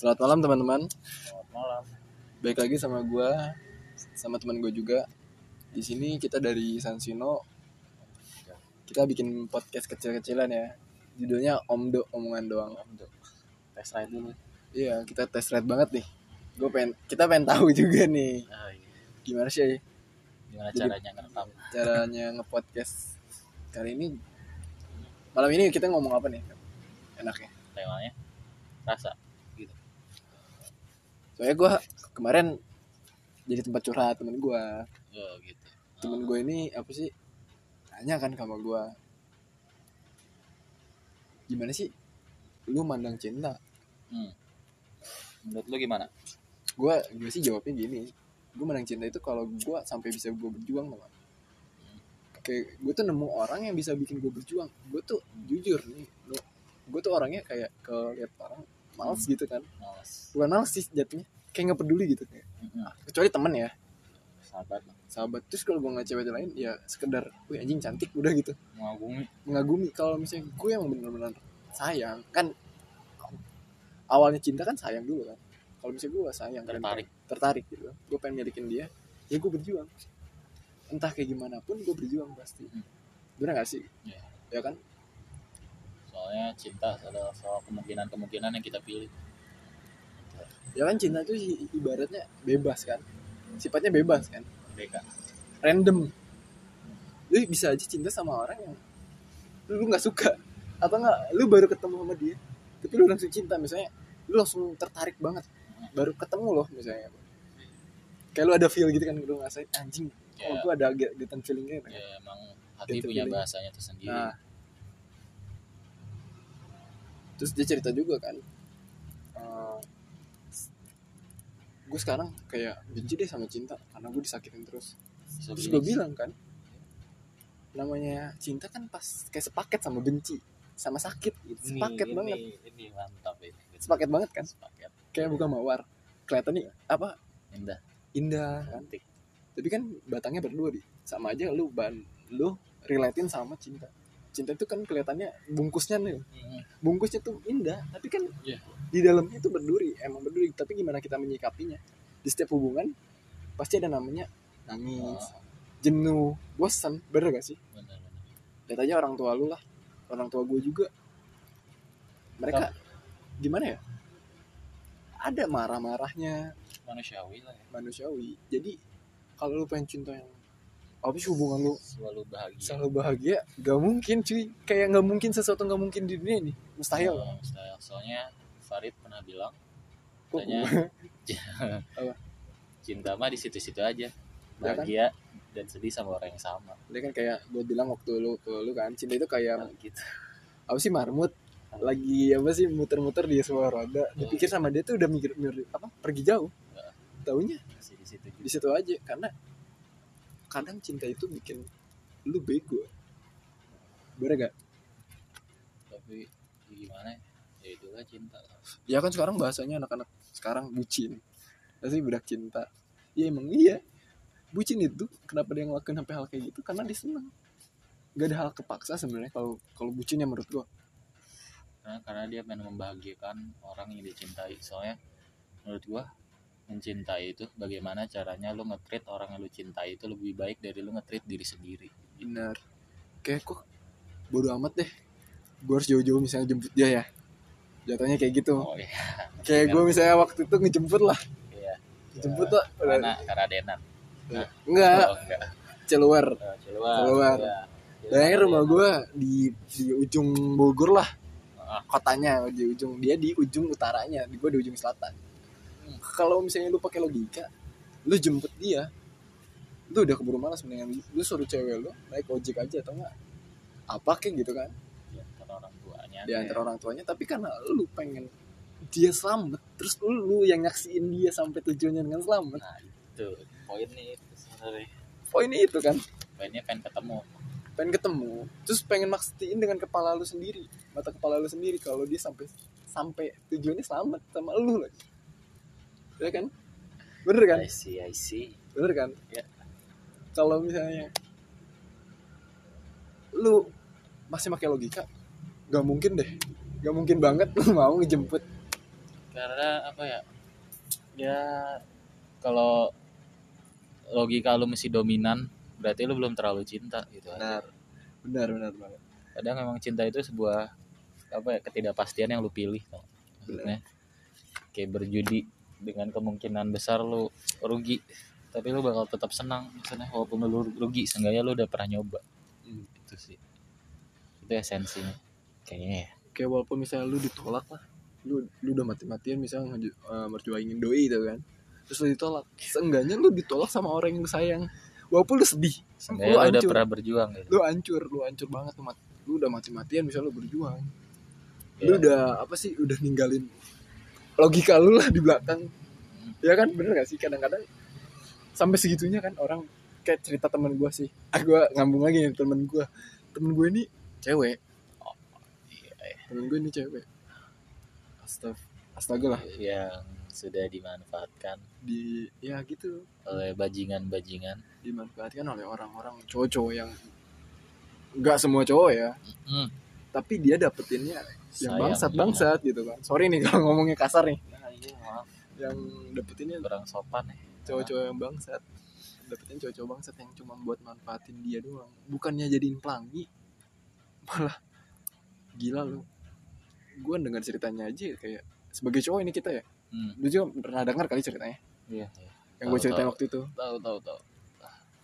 Selamat malam teman-teman. Selamat malam. Baik lagi sama gue, sama teman gue juga. Di sini kita dari Sansino. Kita bikin podcast kecil-kecilan ya. Judulnya Omdo, omongan doang. Untuk tes ride dulu. Iya, kita tes ride banget nih. Gue pengen, kita pengen tahu juga nih Ah, iya. gimana sih Gimana Jadi- caranya ngerekam? caranya ngepodcast kali ini. Malam ini kita ngomong apa nih? Enaknya. Temanya rasa. Soalnya gue kemarin jadi tempat curhat temen gue. Oh, gitu. temen gue ini apa sih tanya kan sama gue gimana sih lu mandang cinta Hmm. Menurut lu gimana? gue gue sih jawabnya gini gue mandang cinta itu kalau gue sampai bisa gue berjuang teman kayak gue tuh nemu orang yang bisa bikin gue berjuang gue tuh jujur nih gue tuh orangnya kayak ke lihat orang males gitu kan. Males. bukan males sih jatuhnya kayak nggak peduli gitu kayak. Mm-mm. kecuali temen ya. Sahabat. Sahabat. Terus kalau gue ngeliat cewek lain ya sekedar wih anjing cantik udah gitu. Mengagumi. mengagumi. Kalau misalnya gue yang benar-benar sayang kan awalnya cinta kan sayang dulu kan. Kalau misalnya gue sayang kan Tertarik. tertarik gitu gue pengen milikin dia ya gue berjuang. Entah kayak gimana pun gue berjuang pasti. Hmm. bener gak sih? Iya. ya kan Soalnya cinta adalah soal kemungkinan-kemungkinan yang kita pilih. ya kan cinta tuh i- ibaratnya bebas kan sifatnya bebas kan Mereka. random lu bisa aja cinta sama orang yang lu nggak suka atau nggak lu baru ketemu sama dia tapi lu langsung cinta misalnya lu langsung tertarik banget baru ketemu loh misalnya kayak lu ada feel gitu kan lu ngerasain anjing oh Ya, gua ada get- getan feelingnya kan. ya emang hati Gitu punya feeling. bahasanya tersendiri. nah terus dia cerita juga kan gue sekarang kayak benci deh sama cinta karena gue disakitin terus terus gue bilang kan namanya cinta kan pas kayak sepaket sama benci sama sakit gitu. Ini- sepaket ini, banget Ini mantap ini. sepaket banget kan Sepaket. kayak bukan mawar kelihatan nih apa Indah. indah kan Cantik. tapi kan batangnya berdua di sama aja lu ban lu relatein sama cinta cinta itu kan kelihatannya bungkusnya nih. Mm-mm. bungkusnya tuh indah tapi kan Iya. di dalamnya itu berduri emang berduri. Tapi gimana kita menyikapinya? Di setiap hubungan pasti ada namanya nangis Oh, jenuh bosan. Bener gak sih? Lihat aja orang tua lu lah. Orang tua gue juga. Mereka gimana ya? Ada marah-marahnya. Manusiawi lah ya. manusiawi. Jadi kalau lu pengen cinta yang apa sih hubungan lu Selalu bahagia. selalu bahagia gak mungkin cuy kayak gak mungkin sesuatu gak mungkin di dunia ini mustahil Oh, mustahil. Soalnya Farid pernah bilang katanya cinta mah di situ-situ aja. Ya kan? Bahagia dan sedih sama orang yang sama. dia kan kayak gue bilang waktu lu ke lu kan cinta itu kayak Nah, gitu. apa sih marmut lagi apa sih muter-muter di sebuah roda dipikir sama dia tuh udah mikir, mikir apa pergi jauh Ya. taunya di situ aja karena kadang cinta itu bikin lu bego. Bener gak Tapi gimana? Ya? Ya itulah cinta. ya kan sekarang bahasanya anak-anak sekarang bucin. Pasti budak cinta? Ya emang iya. Bucin itu kenapa dia ngelakuin sampai hal kayak gitu? Karena dia seneng. Gak ada hal kepaksa sebenarnya kalau kalau bucin ya menurut gua. Karena, karena dia pengen membahagiakan orang yang dicintai. Soalnya menurut gua mencintai itu bagaimana caranya lu nge-treat orang yang lu cintai itu lebih baik dari lu nge-treat diri sendiri. bener kayak kok bodo amat deh gue harus jauh-jauh misalnya jemput dia ya jatuhnya kayak gitu Oh iya. kayak gue misalnya waktu itu ngejemput lah Iya. jemput tuh Karena karena denan. enggak Oh, enggak. keluar Oh, keluar. Keluar. Iya. Bayangin rumah gue di di ujung Bogor lah Ah. kotanya di ujung dia di ujung utaranya di gue di ujung selatan. Kalau misalnya lu pakai logika lu jemput dia lu udah keburu malas mendingan lu, suruh cewek lu naik ojek aja atau enggak apa kayak gitu kan Di antara orang tuanya. di antara orang tuanya tapi karena lu pengen dia selamat terus lu, lu yang nyaksiin dia sampai tujuannya dengan selamat Nah, itu poinnya itu sebenarnya. poinnya itu kan Poinnya pengen ketemu. pengen ketemu terus pengen maksudin dengan kepala lu sendiri mata kepala lu sendiri kalau dia sampai sampai tujuannya selamat sama lu lagi ya kan? Bener kan? I see, I see. bener kan? Ya. kalau misalnya lu masih pakai logika gak mungkin deh. Gak mungkin banget lu mau ngejemput. Karena apa ya? Ya kalau logika lu masih dominan berarti lu belum terlalu cinta gitu aja. benar. Benar benar banget. Kadang memang cinta itu sebuah apa ya ketidakpastian yang lu pilih maksudnya kayak berjudi dengan kemungkinan besar lu rugi tapi lu bakal tetap senang maksudnya walaupun lu rugi seenggaknya lu udah pernah nyoba. Hmm. itu sih. Itu esensinya kayaknya ya. Kayak walaupun misalnya lu ditolak lah lu lu udah mati-matian misalnya eh, merjuangin doi gitu kan terus lu ditolak seenggaknya lu ditolak sama orang yang lu sayang walaupun lu sedih seenggaknya lu lu udah pernah berjuang gitu. Lu hancur lu hancur banget lu, mat- lu udah mati-matian misalnya lu berjuang. Ya. lu udah apa sih udah ninggalin logika lu lah di belakang. Ya kan bener gak sih? Kadang-kadang sampai segitunya kan orang kayak cerita temen gue sih. Ah gue ngambung lagi nih temen gue temen gue ini cewek. Iya, iya. temen gue ini cewek. Astaga astaga lah. Yang sudah dimanfaatkan. Di ya gitu. Oleh bajingan-bajingan. Dimanfaatkan oleh orang-orang cowok-cowok yang nggak semua cowok ya. Hmm, tapi dia dapetinnya yang bangsat bangsat gitu kan. Sorry nih kalau ngomongnya kasar nih. Nah, iya, maaf. Yang dapetinnya kurang sopan ya. cowok-cowok yang bangsat. Dapetin cowok-cowok bangsat yang cuma buat manfaatin dia doang. Bukannya jadiin pelangi malah gila lu. Gue dengar ceritanya aja kayak sebagai cowok ini kita ya. Hmm, lu juga pernah dengar kali ceritanya? Iya, iya. yang gue ceritain tahu. waktu itu. Tahu tahu tahu.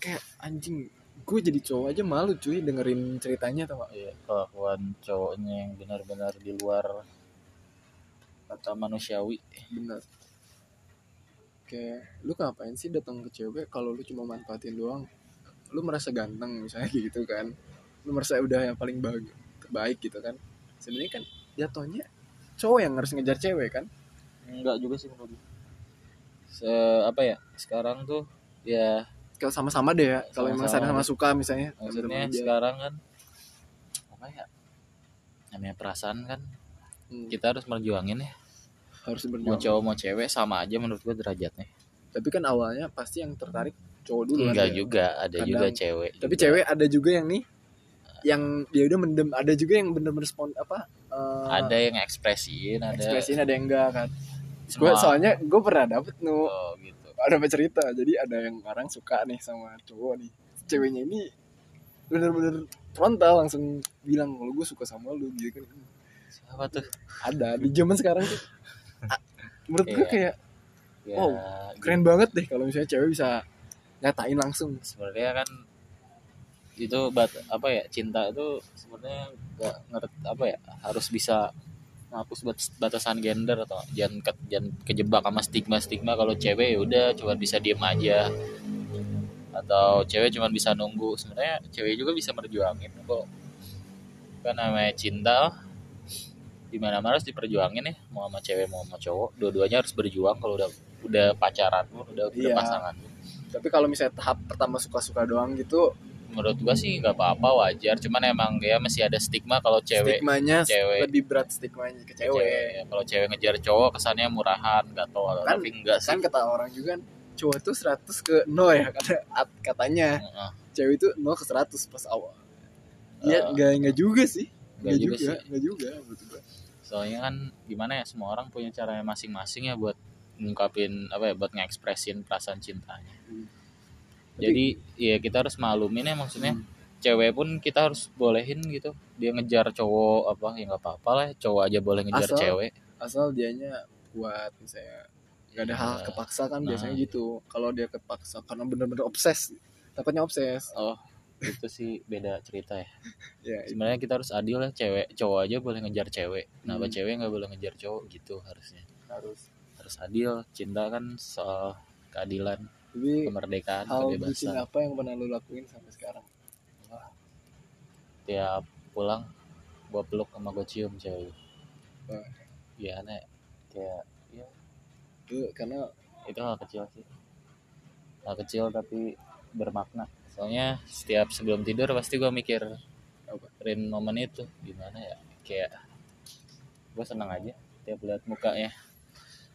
Kayak anjing gue jadi cowok aja malu cuy dengerin ceritanya tau gak Iya, kelakuan cowoknya yang benar-benar di luar kata manusiawi. bener kayak lu ngapain sih datang ke cewek kalau lu cuma manfaatin doang lu merasa ganteng misalnya gitu kan lu merasa udah yang paling bagus terbaik gitu kan sebenarnya kan jatuhnya cowok yang harus ngejar cewek kan Enggak juga sih menurut gue. Se apa ya? Sekarang tuh ya kalau sama-sama deh ya kalau emang Sama-sama suka misalnya maksudnya sekarang kan apa ya? Namanya perasaan kan Hmm, kita harus merjuangin ya. harus Mau berjuang cowok mau cewek sama aja menurut gue derajatnya. tapi kan awalnya pasti yang tertarik cowok dulu kan Enggak ya. juga, ada Kadang- juga cewek. tapi juga. cewek ada juga yang nih yang dia udah mendem ada juga yang bener-bener spon apa eh, ada yang ekspresiin, ada ekspresiin ada yang enggak kan gue soalnya gue pernah dapet nu Oh, gitu. Ada cerita jadi ada yang orang suka nih sama cowok nih. Ceweknya ini bener-bener frontal langsung bilang kalau gue suka sama lu gitu kan. Siapa tuh? ada di zaman sekarang tuh. A- menurut gue Iya. kayak Ya, Wow, keren banget deh kalau misalnya cewek bisa nyatain langsung. Sebenarnya kan itu bat apa ya cinta itu sebenarnya nggak ngerti apa ya harus bisa bat- batasan gender atau jangan ke, jangan kejebak sama stigma stigma kalau cewek udah cuma bisa diem aja. Atau cewek cuma bisa nunggu sebenarnya cewek juga bisa merjuangin. Kok kan namanya cinta di mana harus diperjuangin ya mau sama cewek mau sama cowok. Dua-duanya harus berjuang kalau udah udah pacaran udah udah Iya. pasangan tapi kalau misalnya tahap pertama suka-suka doang gitu menurut gua sih nggak apa-apa wajar cuman emang ya masih ada stigma kalau cewek stigmanya cewek. lebih berat stigmanya ke cewek, cewek ya. kalau cewek ngejar cowok kesannya murahan gak tau Kan- tapi enggak sih kan kata orang juga kan cowok itu 100 ke 0 ya kata at- katanya Heeh. cewek itu 0 ke 100 pas awal Iya, enggak enggak juga sih. nggak Enggak juga juga, sih. enggak juga gua. soalnya kan gimana ya semua orang punya caranya masing-masing ya buat ngungkapin apa ya buat ngekspresin perasaan cintanya Hmm. Jadi ya kita harus maklumin ya maksudnya Hmm. cewek pun kita harus bolehin gitu dia ngejar cowok apa ya nggak apa-apa lah cowok aja boleh ngejar Asal- cewek Asal dianya kuat misalnya enggak ada hal Iya. kepaksa kan Nah. biasanya gitu. Kalau dia kepaksa karena bener-bener obses. Takutnya obses. oh itu sih beda cerita ya Ya, sebenarnya kita harus adil ya cewek cowok aja boleh ngejar cewek kenapa Hmm. cewek nggak boleh ngejar cowok gitu harusnya harus. harus adil cinta kan soal keadilan Tapi kemerdekaan hal kebebasan. apa yang pernah lu lakuin sampai sekarang? tiap pulang gua peluk sama gua cium cewek Wah. iya aneh kayak ya Itu karena itu hal kecil sih. Hal kecil tapi bermakna. Soalnya setiap sebelum tidur pasti gua mikir Apa? rin momen itu gimana ya? Kayak gua senang aja tiap lihat mukanya.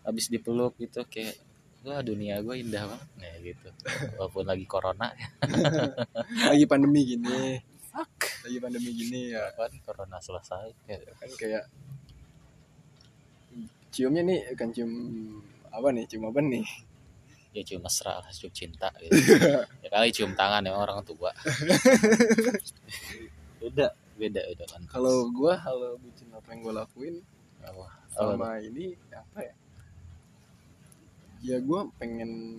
Habis dipeluk gitu kayak wah dunia gue indah banget ya gitu. Walaupun lagi corona. Lagi pandemi gini. Lagi pandemi gini ya. Kan corona selesai? Ya, kan kayak ciumnya nih kan cium apa nih cium apa nih? Ya cium mesra lah cium cinta gitu. Ya kali cium tangan ya orang tua. Beda beda beda kan. Kalau gua hal bucin apa yang gua lakuin apa? Sama ini apa ya ya gua pengen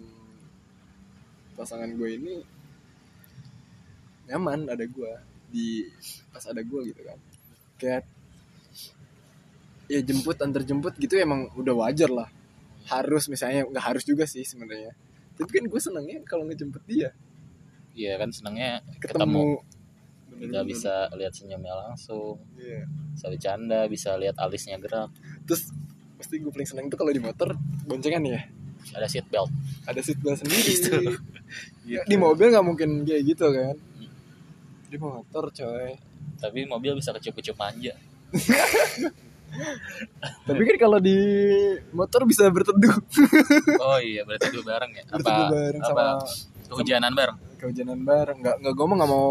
pasangan gue ini nyaman ada gua di pas ada gua gitu kan. Kayak ya jemput antar jemput gitu emang udah wajar lah. Harus misalnya nggak harus juga sih sebenarnya. Tapi kan gue senengnya kalau ngejemput dia. Iya kan senangnya ketemu, ketemu. Kita bisa lihat senyumnya langsung. Iya. bisa bercanda bisa lihat alisnya gerak. Terus pasti gue paling seneng tuh kalau di motor boncengan ya ada seat belt. Ada seat belt sendiri. Gitu. Di mobil nggak mungkin kayak gitu kan? Di motor coy. Tapi mobil bisa kecup-kecup manja. Tapi kan kalau di motor bisa berteduh. Oh iya berarti dua bareng ya? Apa berteduh bareng apa sama kehujanan bareng? kehujanan bareng. Nggak nggak gue mah nggak mau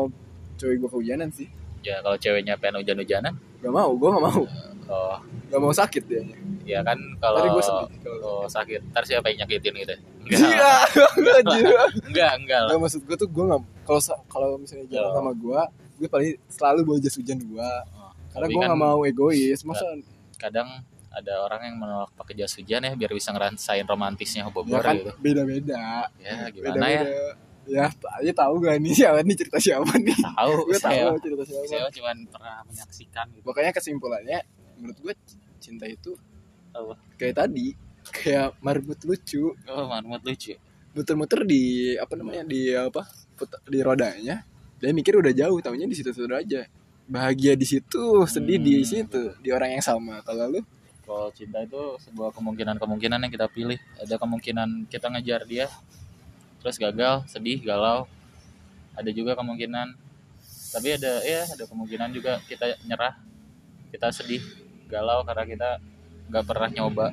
cewek gue kehujanan sih. Ya kalau ceweknya pengen hujan-hujanan? Nggak mau gue nggak mau. Oh. Nggak mau sakit dia ya kan Tadi kalau gue sedih kalau sakit. Ntar siapa yang nyakitin gitu enggak. Iya enggak enggak. lah. Nggak, maksud gue tuh gue nggak kalau kalau misalnya jalan Oh. sama gue gue paling selalu bawa jas hujan gue Oh, karena gue kan nggak mau egois masa kadang ada orang yang menolak pakai jas hujan ya biar bisa ngerasain romantisnya ya Bogor kan gitu. beda-beda. Ya beda gimana ya? Ya aja tahu gak nih siapa nih cerita siapa nih? Tahu gue tahu cerita siapa. saya cuma pernah menyaksikan gitu. Makanya kesimpulannya menurut gue cinta itu Apa? kayak tadi kayak marmut lucu. Oh marmut lucu. Muter-muter di apa namanya di apa di rodanya. Dia mikir udah jauh tahunya di situ-situ aja. Bahagia di situ sedih di Hmm. situ di orang yang sama. Kalau lu? Kalau cinta itu sebuah kemungkinan-kemungkinan yang kita pilih. Ada kemungkinan kita ngejar dia terus gagal sedih galau. Ada juga kemungkinan tapi ada ya ada kemungkinan juga kita nyerah kita sedih galau karena kita nggak pernah nyoba.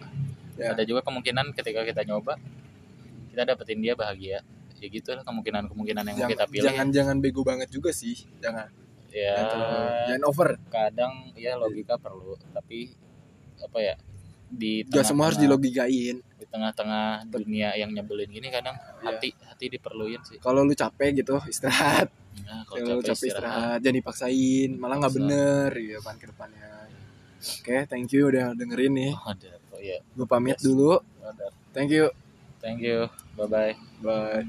Ya. ada juga kemungkinan ketika kita nyoba kita dapetin dia bahagia. Ya gitu lah kemungkinan-kemungkinan yang mau jangan kita pilih. jangan jangan bego banget juga sih. Jangan. Ya. Jangan, terlalu- jangan over. Kadang ya logika perlu. Tapi apa ya di gak semua harus dilogikain di tengah-tengah dunia yang nyebelin gini kadang Iya. hati hati diperluin sih. Kalau lu capek gitu istirahat. Nah, kalau capek, capek istirahat, istirahat jangan dipaksain. Malah nggak bener ya kan ke depannya oke thank you udah dengerin nih. Oh, ada oh, ya gue pamit Yes. dulu. Ada. Thank you. Thank you. Bye bye bye